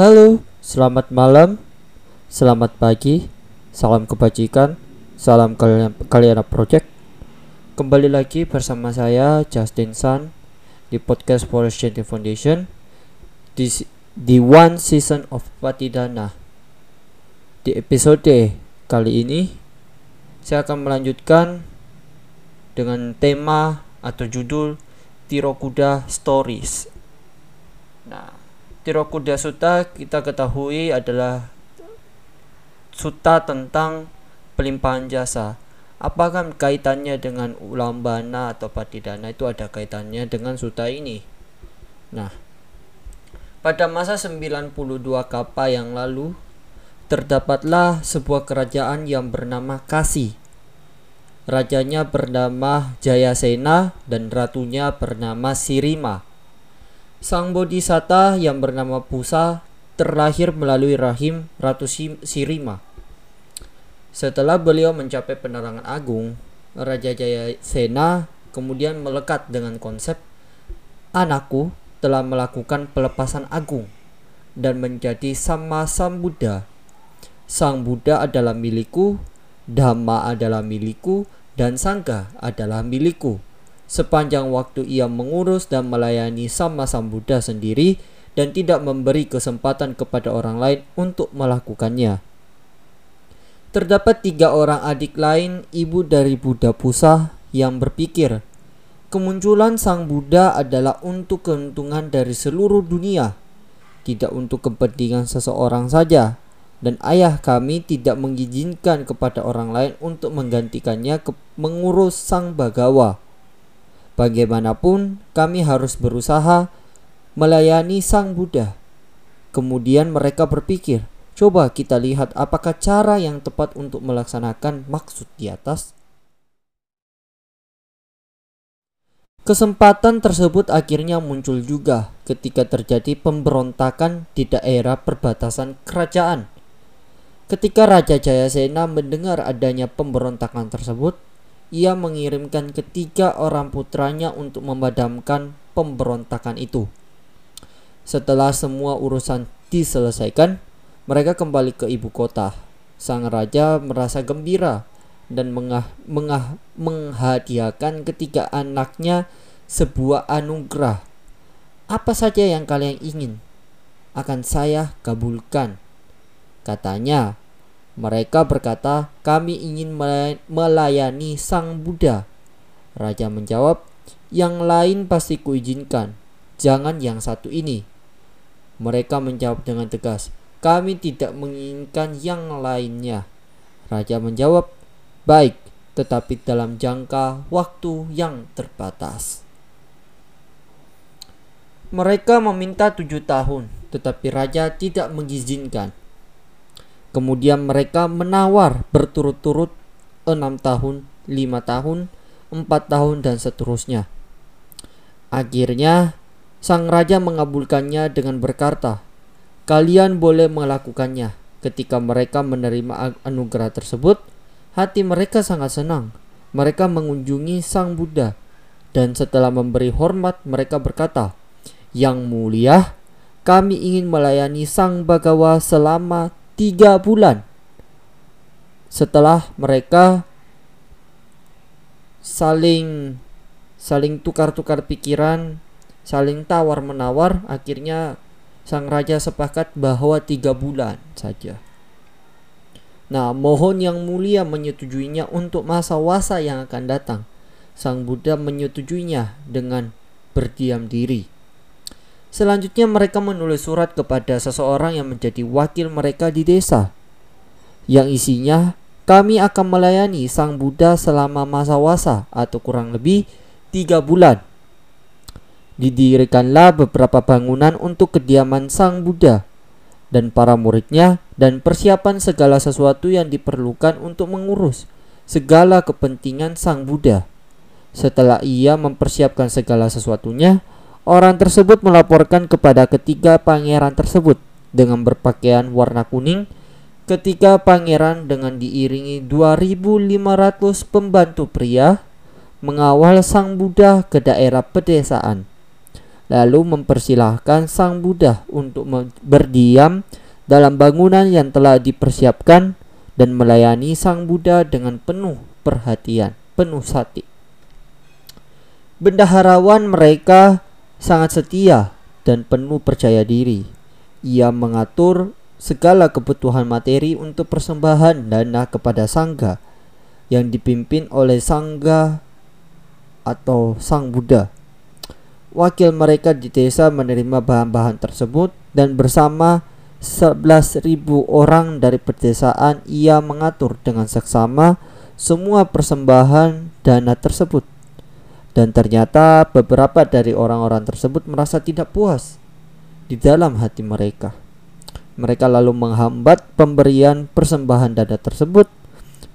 Halo, selamat malam, selamat pagi, salam kebajikan, salam kalian kalian project. Kembali lagi bersama saya Justin Sun di podcast Forest Chanting Foundation di di One Season of Patidana. Di episode kali ini saya akan melanjutkan dengan tema atau judul Tirokuda Stories. Nah, Tirokuda Sutta kita ketahui adalah sutta tentang pelimpahan jasa. Apakah kaitannya dengan ulambana atau patidana itu ada kaitannya dengan sutta ini? Nah, pada masa 92 kapa yang lalu terdapatlah sebuah kerajaan yang bernama Kasi. Rajanya bernama Jayasena dan ratunya bernama Sirima. Sang bodhisatta yang bernama Pusa terlahir melalui rahim Ratu Sirima. Setelah beliau mencapai penerangan agung, Raja Jayasena kemudian melekat dengan konsep anakku telah melakukan pelepasan agung dan menjadi sama Sang Buddha. Sang Buddha adalah milikku, Dhamma adalah milikku, dan Sangha adalah milikku sepanjang waktu ia mengurus dan melayani sama Sang Buddha sendiri dan tidak memberi kesempatan kepada orang lain untuk melakukannya. Terdapat tiga orang adik lain ibu dari Buddha Pusa yang berpikir, kemunculan Sang Buddha adalah untuk keuntungan dari seluruh dunia, tidak untuk kepentingan seseorang saja, dan ayah kami tidak mengizinkan kepada orang lain untuk menggantikannya ke mengurus Sang Bagawa. Bagaimanapun, kami harus berusaha melayani Sang Buddha. Kemudian mereka berpikir, coba kita lihat apakah cara yang tepat untuk melaksanakan maksud di atas. Kesempatan tersebut akhirnya muncul juga ketika terjadi pemberontakan di daerah perbatasan kerajaan. Ketika Raja Jayasena mendengar adanya pemberontakan tersebut, ia mengirimkan ketiga orang putranya untuk memadamkan pemberontakan itu. Setelah semua urusan diselesaikan, mereka kembali ke ibu kota. Sang raja merasa gembira dan mengah, mengah, menghadiahkan ketiga anaknya sebuah anugerah. Apa saja yang kalian ingin akan saya kabulkan. Katanya, mereka berkata, "Kami ingin melayani Sang Buddha." Raja menjawab, "Yang lain pasti kuizinkan, jangan yang satu ini." Mereka menjawab dengan tegas, "Kami tidak menginginkan yang lainnya." Raja menjawab, "Baik, tetapi dalam jangka waktu yang terbatas." Mereka meminta tujuh tahun, tetapi raja tidak mengizinkan. Kemudian mereka menawar berturut-turut 6 tahun, 5 tahun, 4 tahun dan seterusnya. Akhirnya sang raja mengabulkannya dengan berkata, "Kalian boleh melakukannya." Ketika mereka menerima anugerah tersebut, hati mereka sangat senang. Mereka mengunjungi Sang Buddha dan setelah memberi hormat mereka berkata, "Yang mulia, kami ingin melayani Sang Bagawa selama tiga bulan setelah mereka saling saling tukar-tukar pikiran, saling tawar menawar, akhirnya sang raja sepakat bahwa tiga bulan saja. Nah, mohon yang mulia menyetujuinya untuk masa wasa yang akan datang. Sang Buddha menyetujuinya dengan berdiam diri. Selanjutnya mereka menulis surat kepada seseorang yang menjadi wakil mereka di desa. Yang isinya, kami akan melayani Sang Buddha selama masa wasa atau kurang lebih tiga bulan. Didirikanlah beberapa bangunan untuk kediaman Sang Buddha dan para muridnya dan persiapan segala sesuatu yang diperlukan untuk mengurus segala kepentingan Sang Buddha. Setelah ia mempersiapkan segala sesuatunya, Orang tersebut melaporkan kepada ketiga pangeran tersebut dengan berpakaian warna kuning. Ketiga pangeran dengan diiringi 2500 pembantu pria mengawal sang Buddha ke daerah pedesaan. lalu mempersilahkan sang Buddha untuk berdiam dalam bangunan yang telah dipersiapkan dan melayani sang Buddha dengan penuh perhatian, penuh sati. Bendaharawan mereka sangat setia dan penuh percaya diri. Ia mengatur segala kebutuhan materi untuk persembahan dana kepada sangga yang dipimpin oleh sangga atau sang Buddha. Wakil mereka di desa menerima bahan-bahan tersebut dan bersama 11.000 orang dari pedesaan ia mengatur dengan seksama semua persembahan dana tersebut. Dan ternyata beberapa dari orang-orang tersebut merasa tidak puas di dalam hati mereka. Mereka lalu menghambat pemberian persembahan dana tersebut.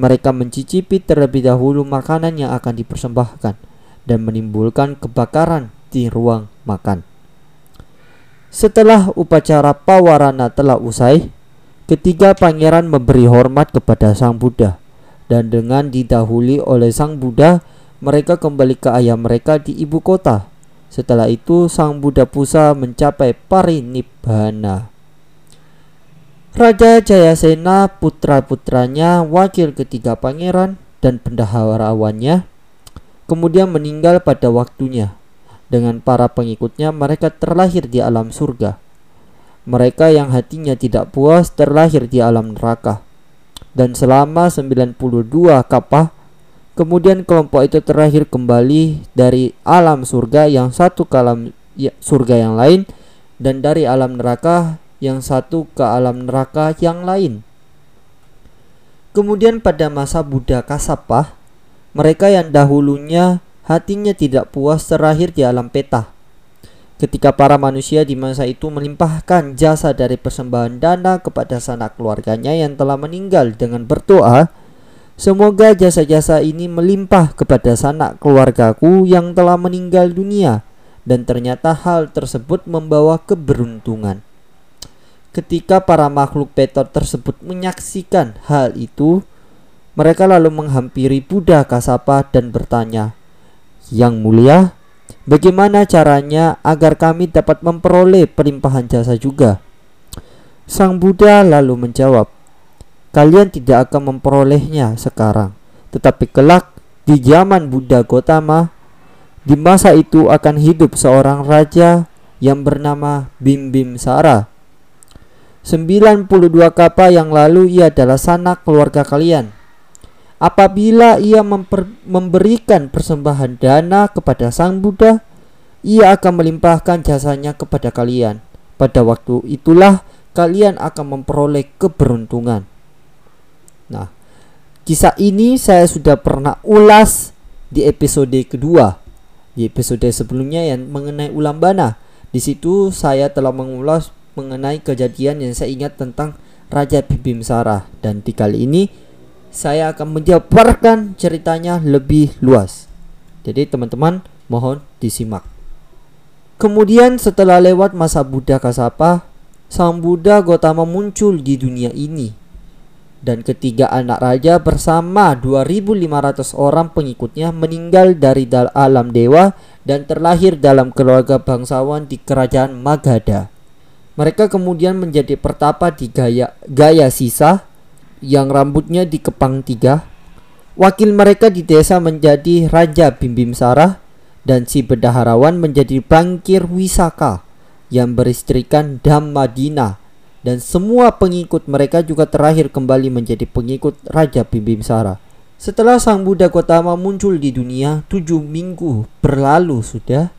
Mereka mencicipi terlebih dahulu makanan yang akan dipersembahkan dan menimbulkan kebakaran di ruang makan. Setelah upacara pawarana telah usai, ketiga pangeran memberi hormat kepada Sang Buddha dan dengan didahului oleh Sang Buddha mereka kembali ke ayah mereka di ibu kota. Setelah itu, sang Buddha Pusa mencapai parinibbana. Raja Jayasena, putra-putranya, wakil ketiga pangeran, dan pendaharawannya kemudian meninggal pada waktunya. Dengan para pengikutnya, mereka terlahir di alam surga. Mereka yang hatinya tidak puas terlahir di alam neraka. Dan selama 92 kapah Kemudian kelompok itu terakhir kembali dari alam surga yang satu ke alam ya, surga yang lain dan dari alam neraka yang satu ke alam neraka yang lain. Kemudian pada masa Buddha Kasapa, mereka yang dahulunya hatinya tidak puas terakhir di alam peta. Ketika para manusia di masa itu melimpahkan jasa dari persembahan dana kepada sanak keluarganya yang telah meninggal dengan berdoa, Semoga jasa-jasa ini melimpah kepada sanak keluargaku yang telah meninggal dunia dan ternyata hal tersebut membawa keberuntungan. Ketika para makhluk petor tersebut menyaksikan hal itu, mereka lalu menghampiri Buddha Kasapa dan bertanya, "Yang mulia, bagaimana caranya agar kami dapat memperoleh pelimpahan jasa juga?" Sang Buddha lalu menjawab, kalian tidak akan memperolehnya sekarang. Tetapi kelak di zaman Buddha Gotama, di masa itu akan hidup seorang raja yang bernama Bim Bim Sara. 92 kapa yang lalu ia adalah sanak keluarga kalian. Apabila ia memberikan persembahan dana kepada Sang Buddha, ia akan melimpahkan jasanya kepada kalian. Pada waktu itulah kalian akan memperoleh keberuntungan. Nah, kisah ini saya sudah pernah ulas di episode kedua. Di episode sebelumnya yang mengenai Ulambana. Di situ saya telah mengulas mengenai kejadian yang saya ingat tentang Raja Bibimsara dan di kali ini saya akan menjabarkan ceritanya lebih luas. Jadi teman-teman mohon disimak. Kemudian setelah lewat masa Buddha Kasapa, Sang Buddha Gotama muncul di dunia ini dan ketiga anak raja bersama 2500 orang pengikutnya meninggal dari alam dewa dan terlahir dalam keluarga bangsawan di kerajaan Magadha. Mereka kemudian menjadi pertapa di Gaya, Gaya Sisa yang rambutnya dikepang tiga. Wakil mereka di desa menjadi Raja Bimbimsara dan si bedaharawan menjadi Bangkir Wisaka yang beristrikan Dhammadina dan semua pengikut mereka juga terakhir kembali menjadi pengikut Raja Bimbimbisara. Setelah Sang Buddha Gotama muncul di dunia, tujuh minggu berlalu sudah.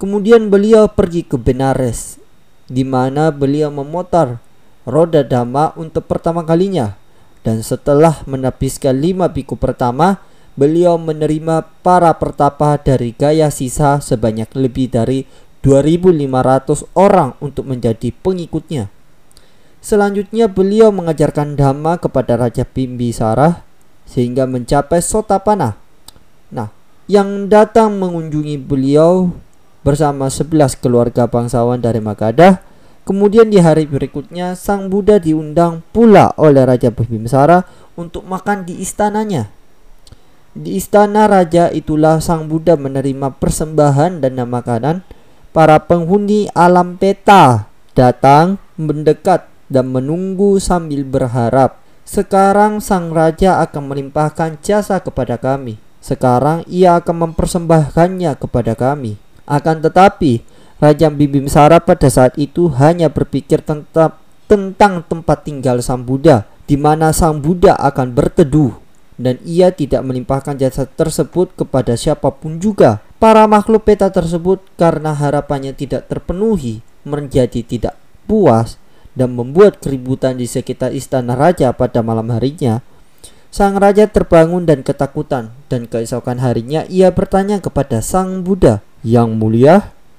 Kemudian beliau pergi ke Benares, di mana beliau memotar roda dhamma untuk pertama kalinya. Dan setelah menapiskan lima biku pertama, beliau menerima para pertapa dari Gaya Sisa sebanyak lebih dari 2500 orang untuk menjadi pengikutnya. Selanjutnya beliau mengajarkan dhamma kepada Raja Bimbisara sehingga mencapai Sotapana. Nah, yang datang mengunjungi beliau bersama 11 keluarga bangsawan dari Magadha. Kemudian di hari berikutnya Sang Buddha diundang pula oleh Raja Bimbisara untuk makan di istananya. Di istana raja itulah Sang Buddha menerima persembahan dan makanan para penghuni alam peta datang mendekat dan menunggu sambil berharap. Sekarang sang raja akan melimpahkan jasa kepada kami. Sekarang ia akan mempersembahkannya kepada kami. Akan tetapi, Raja Bibimsara pada saat itu hanya berpikir tentang, tentang tempat tinggal sang Buddha, di mana sang Buddha akan berteduh. Dan ia tidak melimpahkan jasa tersebut kepada siapa pun juga. Para makhluk peta tersebut karena harapannya tidak terpenuhi, menjadi tidak puas dan membuat keributan di sekitar istana raja pada malam harinya, sang raja terbangun dan ketakutan dan keesokan harinya ia bertanya kepada sang Buddha, "Yang mulia,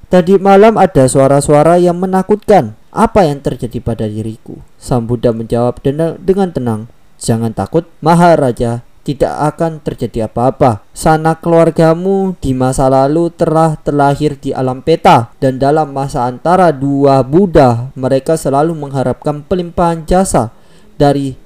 tadi malam ada suara-suara yang menakutkan. Apa yang terjadi pada diriku?" Sang Buddha menjawab dengan tenang, "Jangan takut, Maharaja tidak akan terjadi apa-apa. Sanak keluargamu di masa lalu telah terlahir di alam peta dan dalam masa antara dua Buddha mereka selalu mengharapkan pelimpahan jasa dari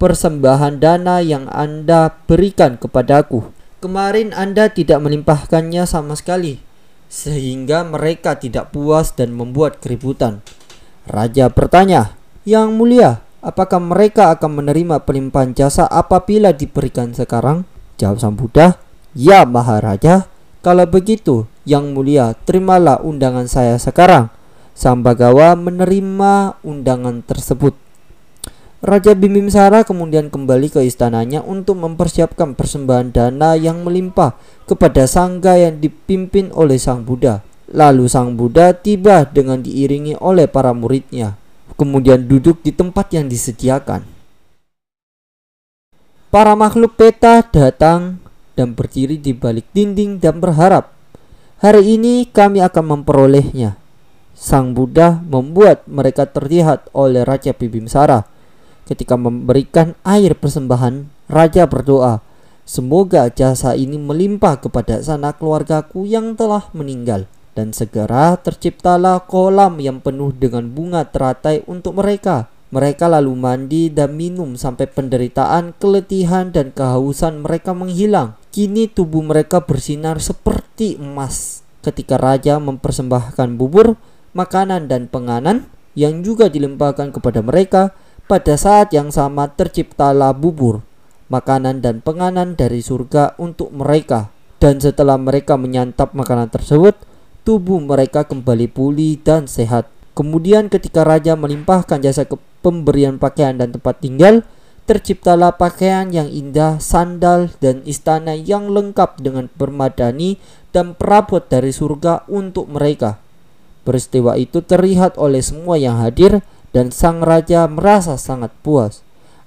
persembahan dana yang Anda berikan kepadaku. Kemarin Anda tidak melimpahkannya sama sekali sehingga mereka tidak puas dan membuat keributan. Raja bertanya, "Yang mulia, Apakah mereka akan menerima pelimpahan jasa apabila diberikan sekarang? Jawab Sang Buddha, Ya Maharaja, kalau begitu, Yang Mulia, terimalah undangan saya sekarang. Sang Bagawa menerima undangan tersebut. Raja Bimimsara kemudian kembali ke istananya untuk mempersiapkan persembahan dana yang melimpah kepada sangga yang dipimpin oleh Sang Buddha. Lalu Sang Buddha tiba dengan diiringi oleh para muridnya kemudian duduk di tempat yang disediakan. Para makhluk peta datang dan berdiri di balik dinding dan berharap, hari ini kami akan memperolehnya. Sang Buddha membuat mereka terlihat oleh Raja Bibimsara. Ketika memberikan air persembahan, Raja berdoa, Semoga jasa ini melimpah kepada sanak keluargaku yang telah meninggal dan segera terciptalah kolam yang penuh dengan bunga teratai untuk mereka. Mereka lalu mandi dan minum sampai penderitaan, keletihan, dan kehausan mereka menghilang. Kini tubuh mereka bersinar seperti emas. Ketika raja mempersembahkan bubur, makanan, dan penganan yang juga dilimpahkan kepada mereka, pada saat yang sama terciptalah bubur, makanan, dan penganan dari surga untuk mereka. Dan setelah mereka menyantap makanan tersebut, tubuh mereka kembali pulih dan sehat. Kemudian ketika raja melimpahkan jasa ke pemberian pakaian dan tempat tinggal, terciptalah pakaian yang indah, sandal dan istana yang lengkap dengan permadani dan perabot dari surga untuk mereka. Peristiwa itu terlihat oleh semua yang hadir dan sang raja merasa sangat puas.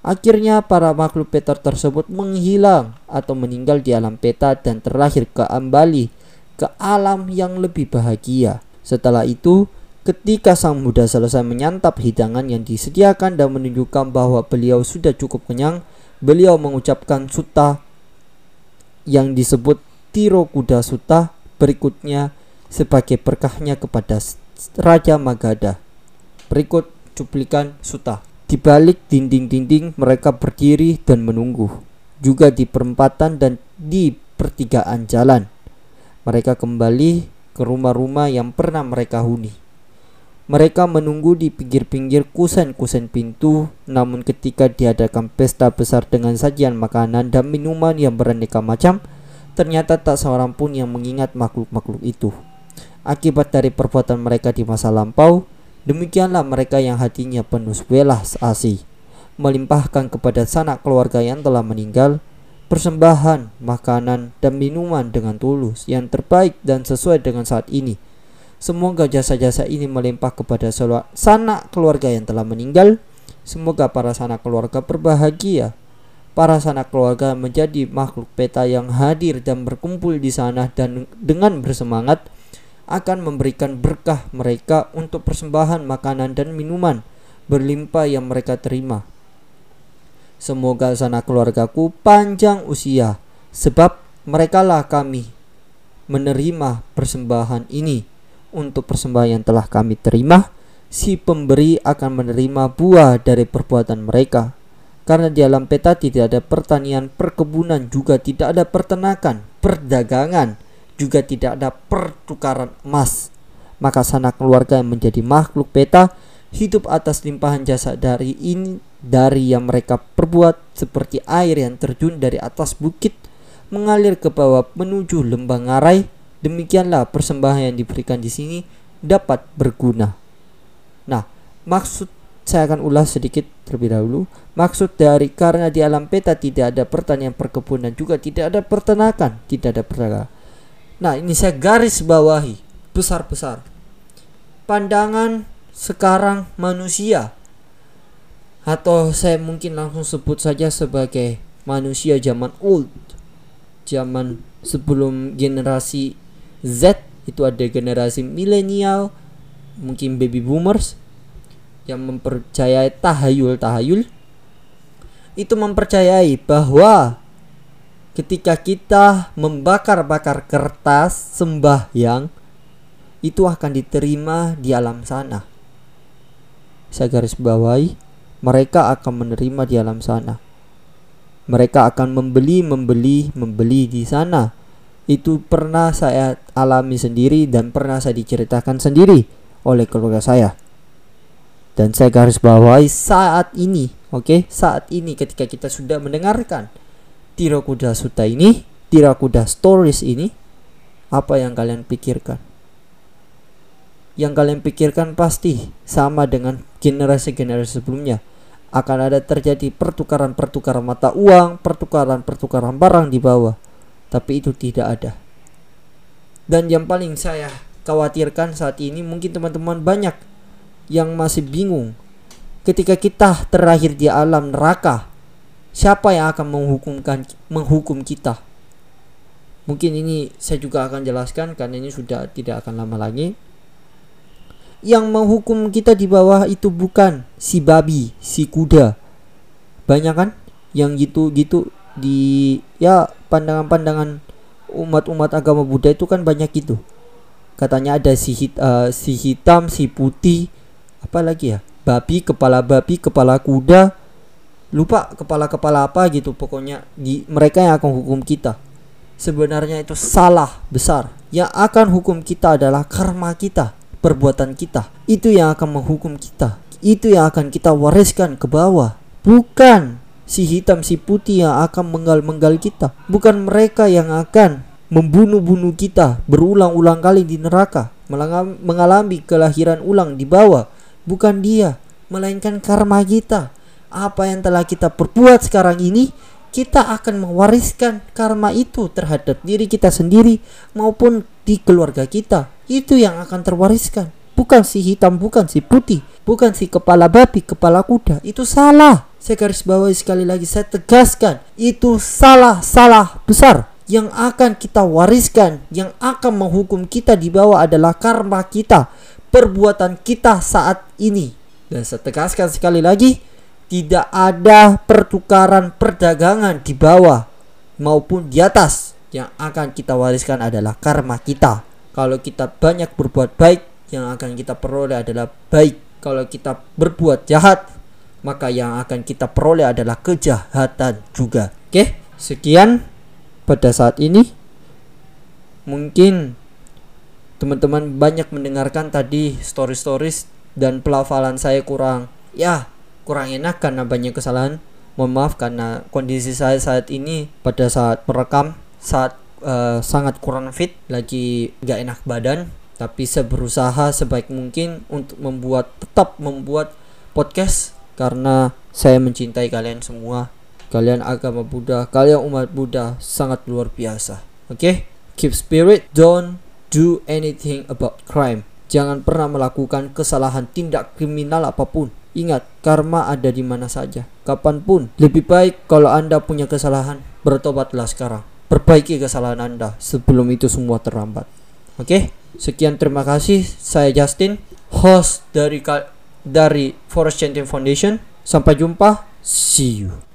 Akhirnya para makhluk Peter tersebut menghilang atau meninggal di alam peta dan terlahir ke Ambali ke alam yang lebih bahagia. Setelah itu, ketika sang muda selesai menyantap hidangan yang disediakan dan menunjukkan bahwa beliau sudah cukup kenyang, beliau mengucapkan suta yang disebut Tiro Kuda Suta berikutnya sebagai berkahnya kepada Raja Magadha. Berikut cuplikan suta. Di balik dinding-dinding mereka berdiri dan menunggu. Juga di perempatan dan di pertigaan jalan. Mereka kembali ke rumah-rumah yang pernah mereka huni. Mereka menunggu di pinggir-pinggir kusen-kusen pintu, namun ketika diadakan pesta besar dengan sajian makanan dan minuman yang beraneka macam, ternyata tak seorang pun yang mengingat makhluk-makhluk itu. Akibat dari perbuatan mereka di masa lampau, demikianlah mereka yang hatinya penuh welas asih, melimpahkan kepada sanak keluarga yang telah meninggal persembahan, makanan, dan minuman dengan tulus yang terbaik dan sesuai dengan saat ini. Semoga jasa-jasa ini melimpah kepada sanak keluarga yang telah meninggal. Semoga para sanak keluarga berbahagia. Para sanak keluarga menjadi makhluk peta yang hadir dan berkumpul di sana dan dengan bersemangat akan memberikan berkah mereka untuk persembahan makanan dan minuman berlimpah yang mereka terima. Semoga sana keluargaku panjang usia, sebab merekalah kami menerima persembahan ini. Untuk persembahan yang telah kami terima, si pemberi akan menerima buah dari perbuatan mereka. Karena di alam peta tidak ada pertanian, perkebunan, juga tidak ada pertenakan, perdagangan, juga tidak ada pertukaran emas. maka sanak keluarga yang menjadi makhluk beta hidup atas limpahan jasa dari ini dari yang mereka perbuat seperti air yang terjun dari atas bukit mengalir ke bawah menuju lembah ngarai demikianlah persembahan yang diberikan di sini dapat berguna nah maksud saya akan ulas sedikit terlebih dahulu. Maksud dari karena di alam peta tidak ada pertanian perkebunan juga tidak ada peternakan, tidak ada perdagangan. Nah, ini saya garis bawahi besar-besar. Pandangan sekarang manusia atau saya mungkin langsung sebut saja sebagai manusia zaman old. Zaman sebelum generasi Z itu ada generasi milenial, mungkin baby boomers, yang mempercayai tahayul-tahayul itu mempercayai bahwa ketika kita membakar-bakar kertas sembahyang itu akan diterima di alam sana. Saya garis bawahi, mereka akan menerima di alam sana. Mereka akan membeli, membeli, membeli di sana. Itu pernah saya alami sendiri dan pernah saya diceritakan sendiri oleh keluarga saya. Dan saya garis bawahi saat ini, oke, okay? saat ini ketika kita sudah mendengarkan Tirakuda Sutta ini, Tirakuda Stories ini, apa yang kalian pikirkan? Yang kalian pikirkan pasti sama dengan generasi-generasi sebelumnya. Akan ada terjadi pertukaran-pertukaran mata uang, pertukaran-pertukaran barang di bawah. Tapi itu tidak ada. Dan yang paling saya khawatirkan saat ini mungkin teman-teman banyak yang masih bingung ketika kita terakhir di alam neraka siapa yang akan menghukumkan menghukum kita mungkin ini saya juga akan jelaskan karena ini sudah tidak akan lama lagi yang menghukum kita di bawah itu bukan si babi si kuda. Banyak kan? Yang gitu-gitu di ya pandangan-pandangan umat-umat agama Buddha itu kan banyak itu katanya ada si, hit, uh, si hitam si putih apa lagi ya? Babi kepala babi kepala kuda. Lupa kepala-kepala apa gitu pokoknya di mereka yang akan hukum kita. Sebenarnya itu salah besar. Yang akan hukum kita adalah karma kita perbuatan kita. Itu yang akan menghukum kita. Itu yang akan kita wariskan ke bawah. Bukan si hitam si putih yang akan menggal-menggal kita. Bukan mereka yang akan membunuh-bunuh kita berulang-ulang kali di neraka mengalami kelahiran ulang di bawah. Bukan dia, melainkan karma kita. Apa yang telah kita perbuat sekarang ini, kita akan mewariskan karma itu terhadap diri kita sendiri maupun di keluarga kita. Itu yang akan terwariskan. Bukan si hitam, bukan si putih, bukan si kepala babi, kepala kuda. Itu salah. Saya garis bawahi sekali lagi, saya tegaskan. Itu salah, salah besar yang akan kita wariskan, yang akan menghukum kita di bawah adalah karma kita perbuatan kita saat ini. Dan saya tegaskan sekali lagi, tidak ada pertukaran perdagangan di bawah maupun di atas. Yang akan kita wariskan adalah karma kita. Kalau kita banyak berbuat baik, yang akan kita peroleh adalah baik. Kalau kita berbuat jahat, maka yang akan kita peroleh adalah kejahatan juga. Oke, sekian pada saat ini. Mungkin teman-teman banyak mendengarkan tadi story-stories dan pelafalan saya kurang ya kurang enak karena banyak kesalahan mohon maaf karena kondisi saya saat ini pada saat merekam saat uh, sangat kurang fit lagi gak enak badan tapi saya berusaha sebaik mungkin untuk membuat tetap membuat podcast karena saya mencintai kalian semua kalian agama Buddha kalian umat Buddha sangat luar biasa oke okay? keep spirit don't do anything about crime. Jangan pernah melakukan kesalahan tindak kriminal apa pun. Ingat, karma ada di mana saja, kapan pun. Lebih baik kalau Anda punya kesalahan, bertobatlah sekarang. Perbaiki kesalahan Anda sebelum itu semua terlambat. Oke, sekian terima kasih. Saya Justin, host dari dari Forest Chanting Foundation. Sampai jumpa. See you.